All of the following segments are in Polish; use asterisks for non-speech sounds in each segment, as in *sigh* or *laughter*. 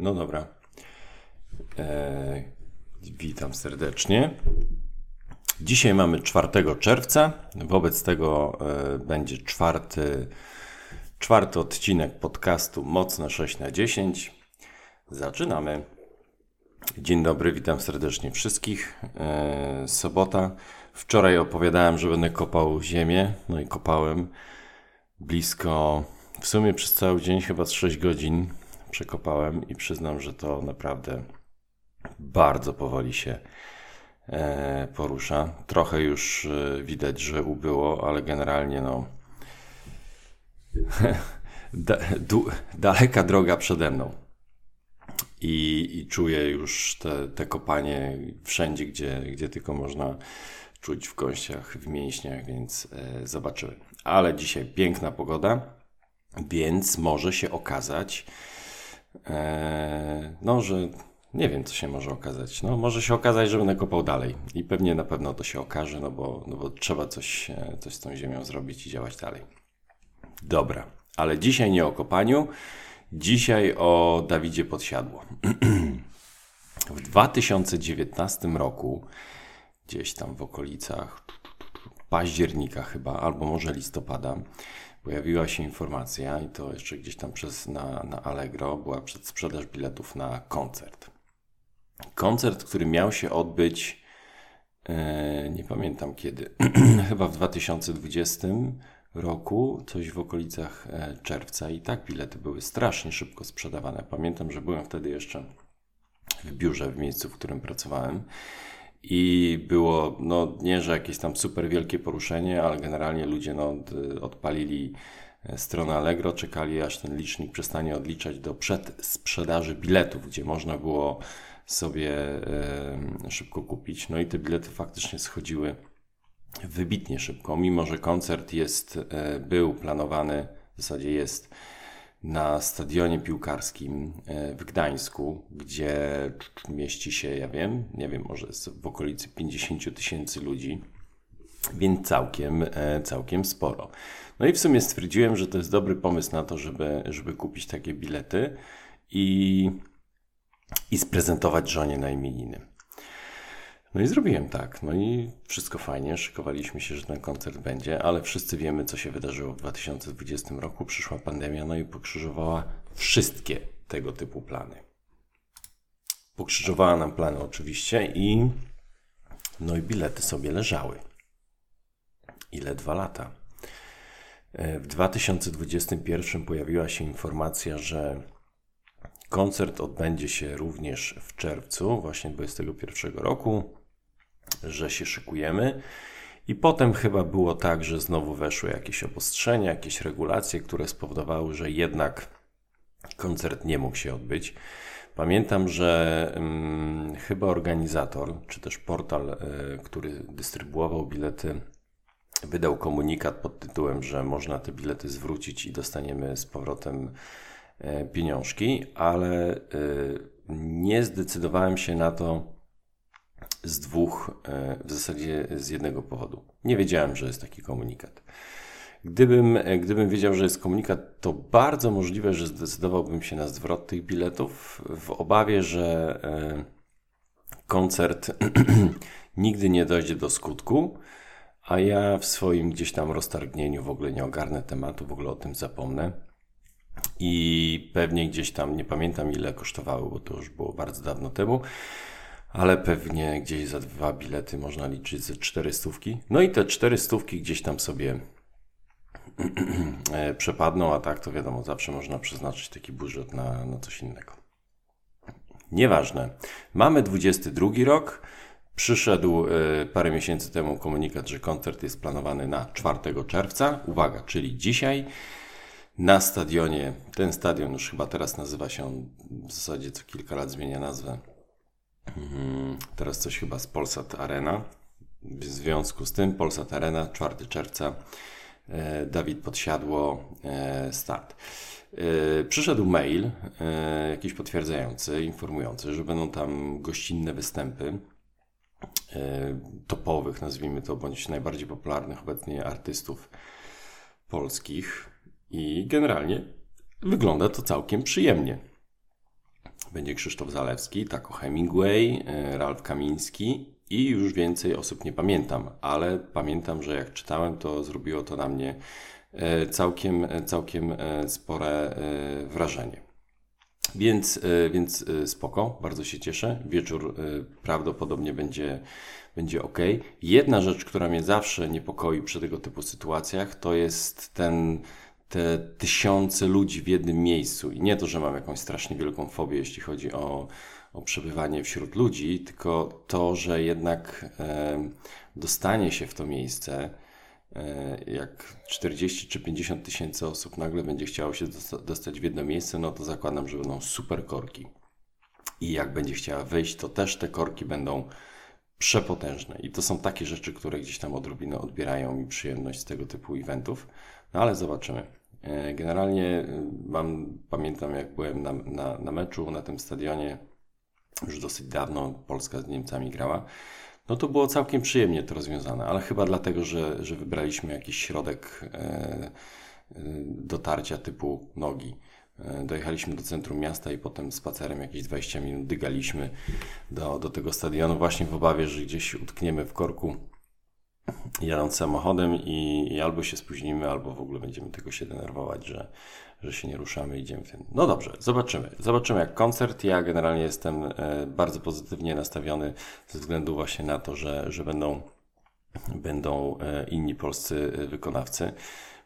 No dobra. E, witam serdecznie. Dzisiaj mamy 4 czerwca. Wobec tego e, będzie czwarty, czwarty odcinek podcastu Mocne 6 na 10. Zaczynamy. Dzień dobry, witam serdecznie wszystkich. E, sobota. Wczoraj opowiadałem, że będę kopał ziemię. No i kopałem blisko, w sumie przez cały dzień, chyba z 6 godzin przekopałem i przyznam, że to naprawdę bardzo powoli się e, porusza. Trochę już e, widać, że ubyło, ale generalnie no *laughs* da, du, daleka droga przede mną. I, i czuję już te, te kopanie wszędzie, gdzie, gdzie tylko można czuć w kościach, w mięśniach, więc e, zobaczymy. Ale dzisiaj piękna pogoda, więc może się okazać, no, że nie wiem, co się może okazać. No, może się okazać, że będę kopał dalej i pewnie na pewno to się okaże, no bo, no bo trzeba coś, e, coś z tą ziemią zrobić i działać dalej. Dobra, ale dzisiaj nie o kopaniu, dzisiaj o Dawidzie Podsiadło. *clears throat* w 2019 roku, gdzieś tam w okolicach października chyba, albo może listopada, pojawiła się informacja i to jeszcze gdzieś tam przez na, na Allegro była przedsprzedaż biletów na koncert. Koncert, który miał się odbyć e, nie pamiętam kiedy, *clears throat* chyba w 2020 roku, coś w okolicach e, czerwca i tak bilety były strasznie szybko sprzedawane. Pamiętam, że byłem wtedy jeszcze w biurze w miejscu, w którym pracowałem i było, no nie, że jakieś tam super wielkie poruszenie, ale generalnie ludzie no, odpalili e, stronę Allegro, czekali aż ten licznik przestanie odliczać do przedsprzedaży biletów, gdzie można było sobie szybko kupić. No i te bilety faktycznie schodziły wybitnie szybko, mimo że koncert jest, e, był planowany, w zasadzie jest na stadionie piłkarskim e, w Gdańsku, gdzie mieści się, ja wiem, nie wiem, może jest w okolicy 50 tysięcy ludzi, więc całkiem, e, całkiem sporo. No i w sumie stwierdziłem, że to jest dobry pomysł na to, żeby, żeby kupić takie bilety i, i sprezentować żonie na imieniny. No i zrobiłem tak. No i wszystko fajnie. Szykowaliśmy się, że ten koncert będzie, ale wszyscy wiemy, co się wydarzyło w 2020 roku. Przyszła pandemia, no i pokrzyżowała wszystkie tego typu plany. Pokrzyżowała nam plany oczywiście i no i bilety sobie leżały. Ile dwa lata? E, w 2021 pojawiła się informacja, że koncert odbędzie się również w czerwcu, właśnie 2021 roku że się szykujemy. I potem chyba było tak, że znowu weszły jakieś obostrzenia, jakieś regulacje, które spowodowały, że jednak koncert nie mógł się odbyć. Pamiętam, że hmm, chyba organizator, czy też portal, y, który dystrybuował bilety, wydał komunikat pod tytułem, że można te bilety zwrócić i dostaniemy z powrotem y, pieniążki, ale y, nie zdecydowałem się na to, z dwóch, e, w zasadzie z jednego powodu. Nie wiedziałem, że jest taki komunikat. Gdybym, e, gdybym wiedział, że jest komunikat, to bardzo możliwe, że zdecydowałbym się na zwrot tych biletów w obawie, że e, koncert *clears throat* nigdy nie dojdzie do skutku, a ja w swoim gdzieś tam roztargnieniu w ogóle nie ogarnę tematu, w ogóle o tym zapomnę. I pewnie gdzieś tam, nie pamiętam ile kosztowały, bo to już było bardzo dawno temu, ale pewnie gdzieś za dwa bilety można liczyć ze cztery stówki. No i te cztery stówki gdzieś tam sobie *clears throat* e, przepadną, a tak to wiadomo, zawsze można przeznaczyć taki budżet na, na coś innego. Nieważne. Mamy 22 rok. Przyszedł y, parę miesięcy temu komunikat, że koncert jest planowany na 4 czerwca. Uwaga, czyli dzisiaj na stadionie. Ten stadion już chyba teraz nazywa się on w zasadzie co kilka lat zmienia nazwę. Teraz coś chyba z Polsat Arena. W związku z tym Polsat Arena 4 czerwca e, Dawid Podsiadło e, start. E, przyszedł mail jakiś potwierdzający, informujący, że będą tam gościnne występy topowych, nazwijmy to, bądź najbardziej popularnych obecnie artystów polskich i generalnie wygląda to całkiem przyjemnie. Będzie Krzysztof Zalewski, Taco Hemingway, e, Ralf Kamiński i już więcej osób nie pamiętam, ale pamiętam, że jak czytałem, to zrobiło to na mnie e, całkiem, całkiem spore wrażenie. Więc, więc spoko, bardzo się cieszę. Wieczór prawdopodobnie będzie, będzie ok. Jedna rzecz, która mnie zawsze niepokoi przy tego typu sytuacjach, to jest ten te tysiące ludzi w jednym miejscu. I nie to, że mam jakąś strasznie wielką fobię, jeśli chodzi o, o przebywanie wśród ludzi, tylko to, że jednak e, dostanie się w to miejsce, e, jak 40 czy 50 tysięcy osób nagle będzie chciało się dostać w jedno miejsce, no to zakładam, że będą super korki. I jak będzie chciała wyjść, to też te korki będą przepotężne. I to są takie rzeczy, które gdzieś tam odrobinę odbierają mi przyjemność z tego typu eventów. No ale zobaczymy. E, generalnie e, mam, pamiętam jak byłem na, na, na meczu na tym stadionie, już dosyć dawno Polska z Niemcami grała, no to było całkiem przyjemnie to rozwiązane, ale chyba dlatego, że, że wybraliśmy jakiś środek e, dotarcia typu nogi. Dojechaliśmy do centrum miasta i potem spacerem jakieś 20 minut dygaliśmy do, do tego stadionu, właśnie w obawie, że gdzieś utkniemy w korku jadąc samochodem i, i, albo się spóźnimy, albo w ogóle będziemy tego się denerwować, że, że się nie ruszamy idziemy w tym. No dobrze, zobaczymy. Zobaczymy jak koncert. Ja generalnie jestem e, bardzo pozytywnie nastawiony ze względu właśnie na to, że, że będą, będą e, inni polscy e, wykonawcy.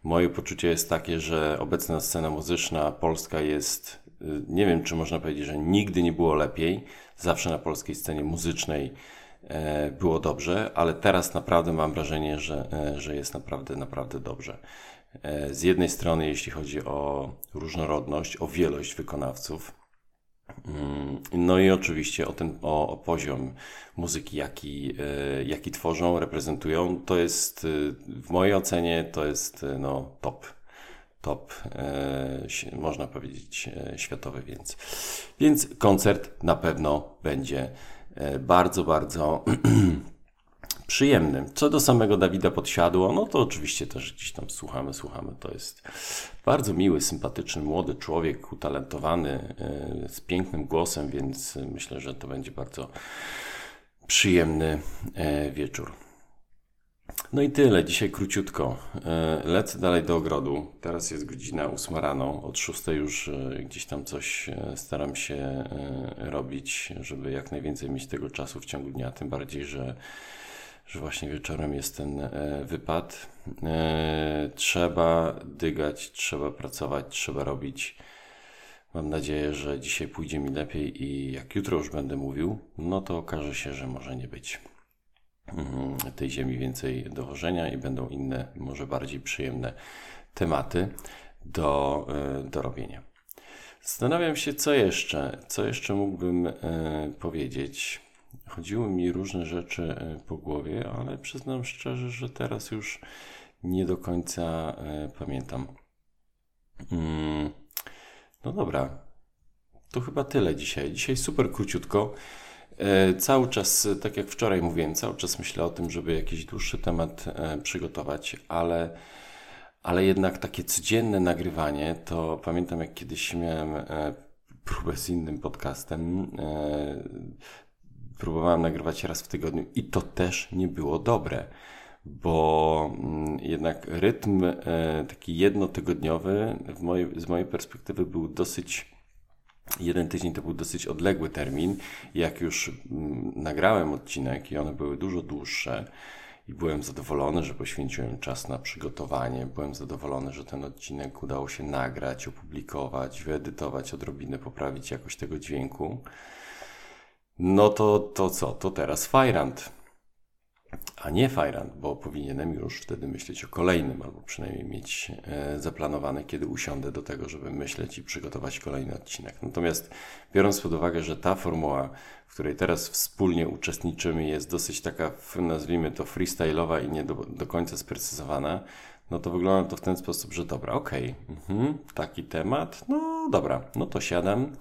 Moje poczucie jest takie, że obecna scena muzyczna polska jest, nie wiem czy można powiedzieć, że nigdy nie było lepiej. Zawsze na polskiej scenie muzycznej było dobrze, ale teraz naprawdę mam wrażenie, że, e, że jest naprawdę, naprawdę dobrze. E, z jednej strony, jeśli chodzi o różnorodność, o wielość wykonawców, mm, no i oczywiście o ten o, o poziom muzyki, jaki, jaki tworzą, reprezentują, to jest w mojej ocenie to jest no, top. Top, można powiedzieć, światowy, więc, więc koncert na pewno będzie E, bardzo, bardzo *clears throat* przyjemnym. Co do samego Dawida Podsiadło, no to oczywiście też gdzieś tam słuchamy, słuchamy. To jest bardzo miły, sympatyczny, młody człowiek, utalentowany, e, z pięknym głosem, więc myślę, że to będzie bardzo przyjemny e, wieczór. No i tyle, dzisiaj króciutko. E, lecę dalej do ogrodu. Teraz jest godzina 8 rano. Od 6 już e, gdzieś tam coś e, staram się robić, żeby jak najwięcej mieć tego czasu w ciągu dnia. Tym bardziej, że, że właśnie wieczorem jest ten wypad. Trzeba dygać, trzeba pracować, trzeba robić. Mam nadzieję, że dzisiaj pójdzie mi lepiej i jak jutro już będę mówił, no to okaże się, że może nie być. Mhm, tej ziemi więcej dowożenia i będą inne, może bardziej przyjemne tematy do, e, do robienia. Zastanawiam się, co jeszcze, co jeszcze mógłbym e, powiedzieć. Chodziły mi różne rzeczy e, po głowie, ale przyznam szczerze, że teraz już nie do końca pamiętam. Mm, no dobra, to chyba tyle dzisiaj. Dzisiaj super króciutko. E, cały czas, tak jak wczoraj mówiłem, cały czas myślę o tym, żeby jakiś dłuższy temat e, przygotować, ale, ale jednak takie codzienne nagrywanie, to pamiętam jak kiedyś miałem e, próbę z innym podcastem, próbowałem nagrywać raz w tygodniu i to też nie było dobre, bo mm, jednak rytm taki jednotygodniowy w mojej, z mojej perspektywy był dosyć Jeden tydzień to był dosyć odległy termin. Jak już mm, nagrałem odcinek i one były dużo dłuższe, i byłem zadowolony, że poświęciłem czas na przygotowanie. Byłem zadowolony, że ten odcinek udało się nagrać, opublikować, wyedytować, odrobinę poprawić jakość tego dźwięku. No to, to co? To teraz Fajrant a nie Fajrant, bo powinienem już wtedy myśleć o kolejnym, albo przynajmniej mieć e, zaplanowane, kiedy usiądę do tego, żeby myśleć i przygotować kolejny odcinek. Natomiast biorąc pod uwagę, że ta formuła, w której teraz wspólnie uczestniczymy, jest dosyć taka, nazwijmy to freestyle'owa i nie do, do końca sprecyzowana, no to wygląda to w ten sposób, że dobra, okej, okay, mhm, taki temat, no dobra, no to siadam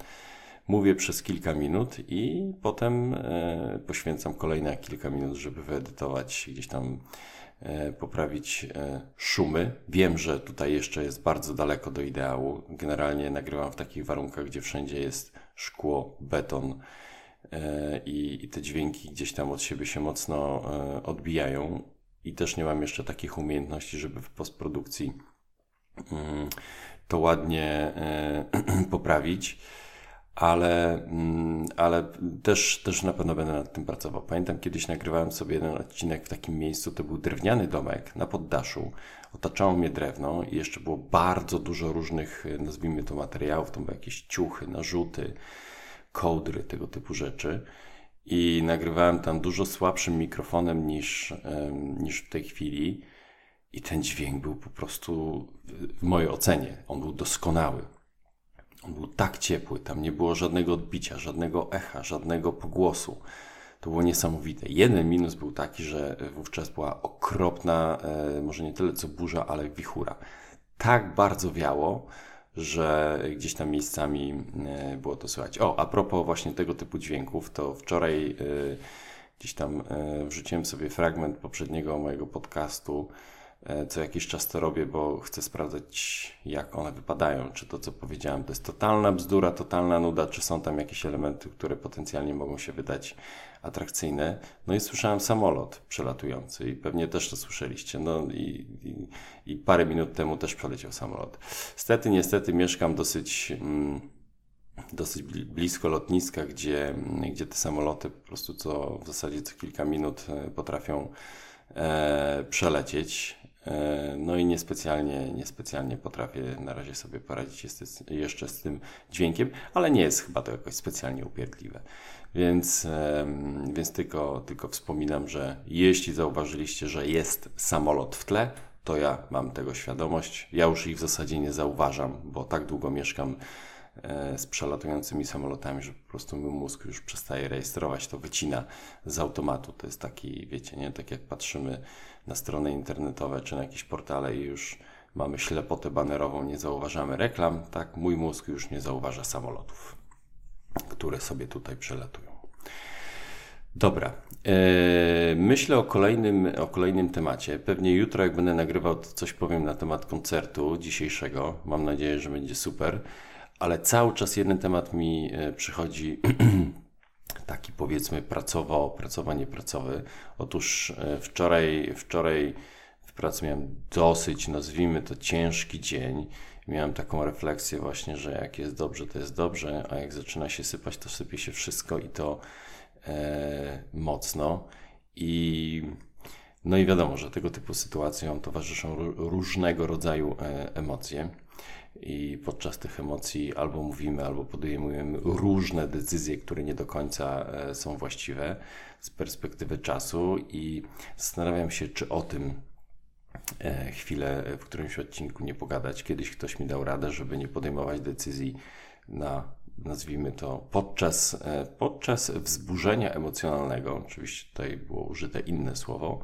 mówię przez kilka minut i potem e, poświęcam kolejne kilka minut, żeby wyedytować, gdzieś tam poprawić szumy. Wiem, że tutaj jeszcze jest bardzo daleko do ideału. Generalnie nagrywam w takich warunkach, gdzie wszędzie jest szkło, beton i, i te dźwięki gdzieś tam od siebie się mocno odbijają. I też nie mam jeszcze takich umiejętności, żeby w postprodukcji mm, to ładnie *clears throat* poprawić ale, mm, ale też, też na pewno będę nad tym pracował. Pamiętam, kiedyś nagrywałem sobie jeden odcinek w takim miejscu, to był drewniany domek na poddaszu, otaczało mnie drewno i jeszcze było bardzo dużo różnych, nazwijmy to materiałów, to były jakieś ciuchy, narzuty, kołdry, tego typu rzeczy. I nagrywałem tam dużo słabszym mikrofonem niż, niż w tej chwili. I ten dźwięk był po prostu, w mojej ocenie, on był doskonały. On był tak ciepły, tam nie było żadnego odbicia, żadnego echa, żadnego pogłosu. To było niesamowite. Jeden minus był taki, że wówczas była okropna, e, może nie tyle co burza, ale wichura. Tak bardzo wiało, że gdzieś tam miejscami e, było to słychać. O, a propos właśnie tego typu dźwięków, to wczoraj e, gdzieś tam wrzuciłem sobie fragment poprzedniego mojego podcastu co jakiś czas to robię, bo chcę sprawdzać, jak one wypadają. Czy to, co powiedziałem, to jest totalna bzdura, totalna nuda, czy są tam jakieś elementy, które potencjalnie mogą się wydać atrakcyjne. No i słyszałem samolot przelatujący i pewnie też to słyszeliście. No i, i, i parę minut temu też przeleciał samolot. Stety, niestety mieszkam dosyć. Mm, dosyć blisko lotniska, gdzie, gdzie te samoloty po prostu co w zasadzie co kilka minut e, potrafią e, przelecieć. E, no i niespecjalnie, niespecjalnie potrafię na razie sobie poradzić jeszcze z tym dźwiękiem, ale nie jest chyba to jakoś specjalnie upierdliwe. Więc, więc tylko, tylko wspominam, że jeśli zauważyliście, że jest samolot w tle, to ja mam tego świadomość. Ja już ich w zasadzie nie zauważam, bo tak długo mieszkam z przelatującymi samolotami, że po prostu mój mózg już przestaje rejestrować, to wycina z automatu. To jest taki, wiecie, nie? Tak jak patrzymy na strony internetowe czy na jakieś portale i już mamy ślepotę banerową, nie zauważamy reklam, tak mój mózg już nie zauważa samolotów, które sobie tutaj przelatują. Dobra, eee, myślę o kolejnym, o kolejnym temacie. Pewnie jutro, jak będę nagrywał, to coś powiem na temat koncertu dzisiejszego. Mam nadzieję, że będzie super, ale cały czas jeden temat mi e, przychodzi *clears throat* taki powiedzmy pracowo, pracowanie pracowy. Otóż e, wczoraj, wczoraj w pracy miałem dosyć, nazwijmy to ciężki dzień. Miałem taką refleksję właśnie, że jak jest dobrze, to jest dobrze, a jak zaczyna się sypać, to sypie się wszystko i to e, mocno. I no i wiadomo, że tego typu sytuacjom towarzyszą różnego rodzaju e, emocje i podczas tych emocji albo mówimy, albo podejmujemy różne decyzje, które nie do końca e, są właściwe z perspektywy czasu. I zastanawiam się, czy o tym e, chwilę w którymś odcinku nie pogadać. Kiedyś ktoś mi dał radę, żeby nie podejmować decyzji na nazwijmy to, podczas, e, podczas wzburzenia emocjonalnego, oczywiście tutaj było użyte inne słowo,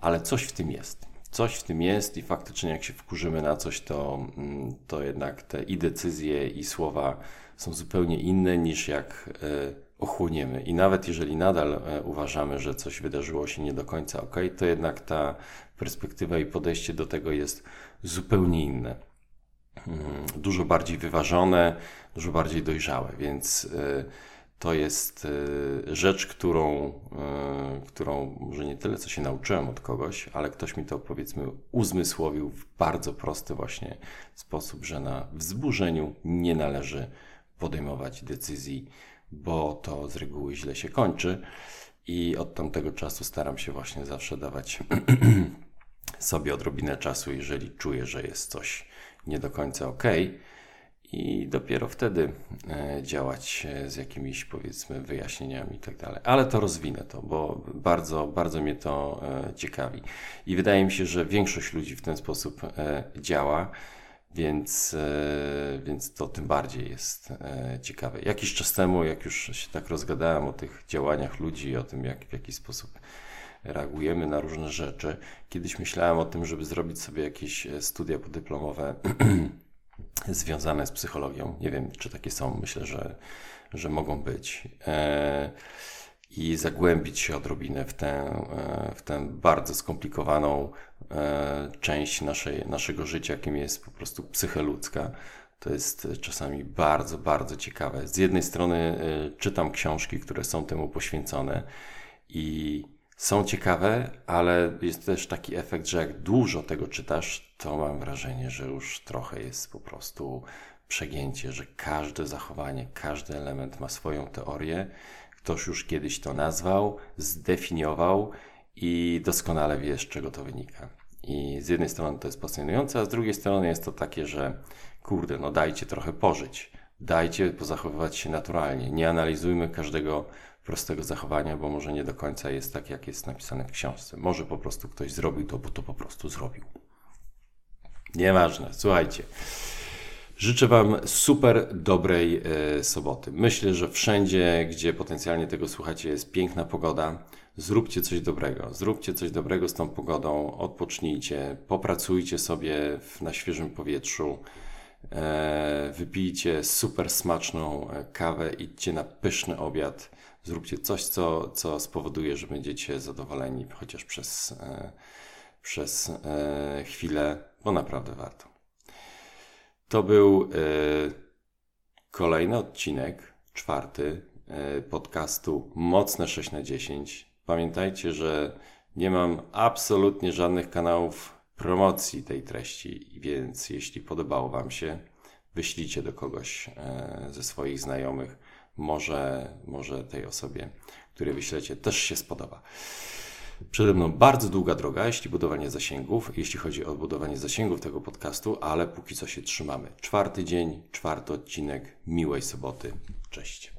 ale coś w tym jest coś w tym jest i faktycznie jak się wkurzymy na coś, to, mm, to jednak te i decyzje i słowa są zupełnie inne niż jak e, ochłoniemy. I nawet jeżeli nadal e, uważamy, że coś wydarzyło się nie do końca ok, to jednak ta perspektywa i podejście do tego jest zupełnie inne. Mm, dużo bardziej wyważone, dużo bardziej dojrzałe, więc e, to jest e, rzecz, którą, e, którą może nie tyle co się nauczyłem od kogoś, ale ktoś mi to powiedzmy uzmysłowił w bardzo prosty właśnie sposób, że na wzburzeniu nie należy podejmować decyzji, bo to z reguły źle się kończy. I od tamtego czasu staram się właśnie zawsze dawać *clears throat* sobie odrobinę czasu, jeżeli czuję, że jest coś nie do końca ok i dopiero wtedy e, działać e, z jakimiś powiedzmy wyjaśnieniami i tak dalej. Ale to rozwinę to, bo bardzo, bardzo mnie to e, ciekawi. I wydaje mi się, że większość ludzi w ten sposób działa, więc, więc to tym bardziej jest ciekawe. Jakiś czas temu, jak już się tak rozgadałem o tych działaniach ludzi, o tym, jak w jaki sposób reagujemy na różne rzeczy, kiedyś myślałem o tym, żeby zrobić sobie jakieś studia podyplomowe *clears throat* związane z psychologią. Nie wiem, czy takie są. Myślę, że, że mogą być. E, i zagłębić się odrobinę w tę, e, w tę bardzo skomplikowaną e, część naszej, naszego życia, jakim jest po prostu psyche ludzka. To jest czasami bardzo, bardzo ciekawe. Z jednej strony czytam książki, które są temu poświęcone i są ciekawe, ale jest też taki efekt, że jak dużo tego czytasz, to mam wrażenie, że już trochę jest po prostu przegięcie, że każde zachowanie, każdy element ma swoją teorię. Ktoś już kiedyś to nazwał, zdefiniował i doskonale wie, z czego to wynika. I z jednej strony to jest pasjonujące, a z drugiej strony jest to takie, że kurde, no dajcie trochę pożyć, dajcie pozachowywać się naturalnie, nie analizujmy każdego prostego zachowania, bo może nie do końca jest tak, jak jest napisane w książce. Może po prostu ktoś zrobił to, bo to po prostu zrobił. Nieważne, słuchajcie. Życzę Wam super dobrej e, soboty. Myślę, że wszędzie, gdzie potencjalnie tego słuchacie, jest piękna pogoda. Zróbcie coś dobrego. Zróbcie coś dobrego z tą pogodą. Odpocznijcie, popracujcie sobie w, na świeżym powietrzu. E, wypijcie super smaczną e, kawę, idźcie na pyszny obiad. Zróbcie coś, co, co spowoduje, że będziecie zadowoleni, chociaż przez, e, przez e, chwilę, bo naprawdę warto. To był e, kolejny odcinek, czwarty e, podcastu Mocne 6 na 10. Pamiętajcie, że nie mam absolutnie żadnych kanałów promocji tej treści, więc jeśli podobało Wam się, wyślijcie do kogoś e, ze swoich znajomych. Może, może tej osobie, której wyślecie, też się spodoba. Przede mną bardzo długa droga, jeśli budowanie zasięgów, jeśli chodzi o budowanie zasięgów tego podcastu, ale póki co się trzymamy. Czwarty dzień, czwarty odcinek. Miłej soboty. Cześć.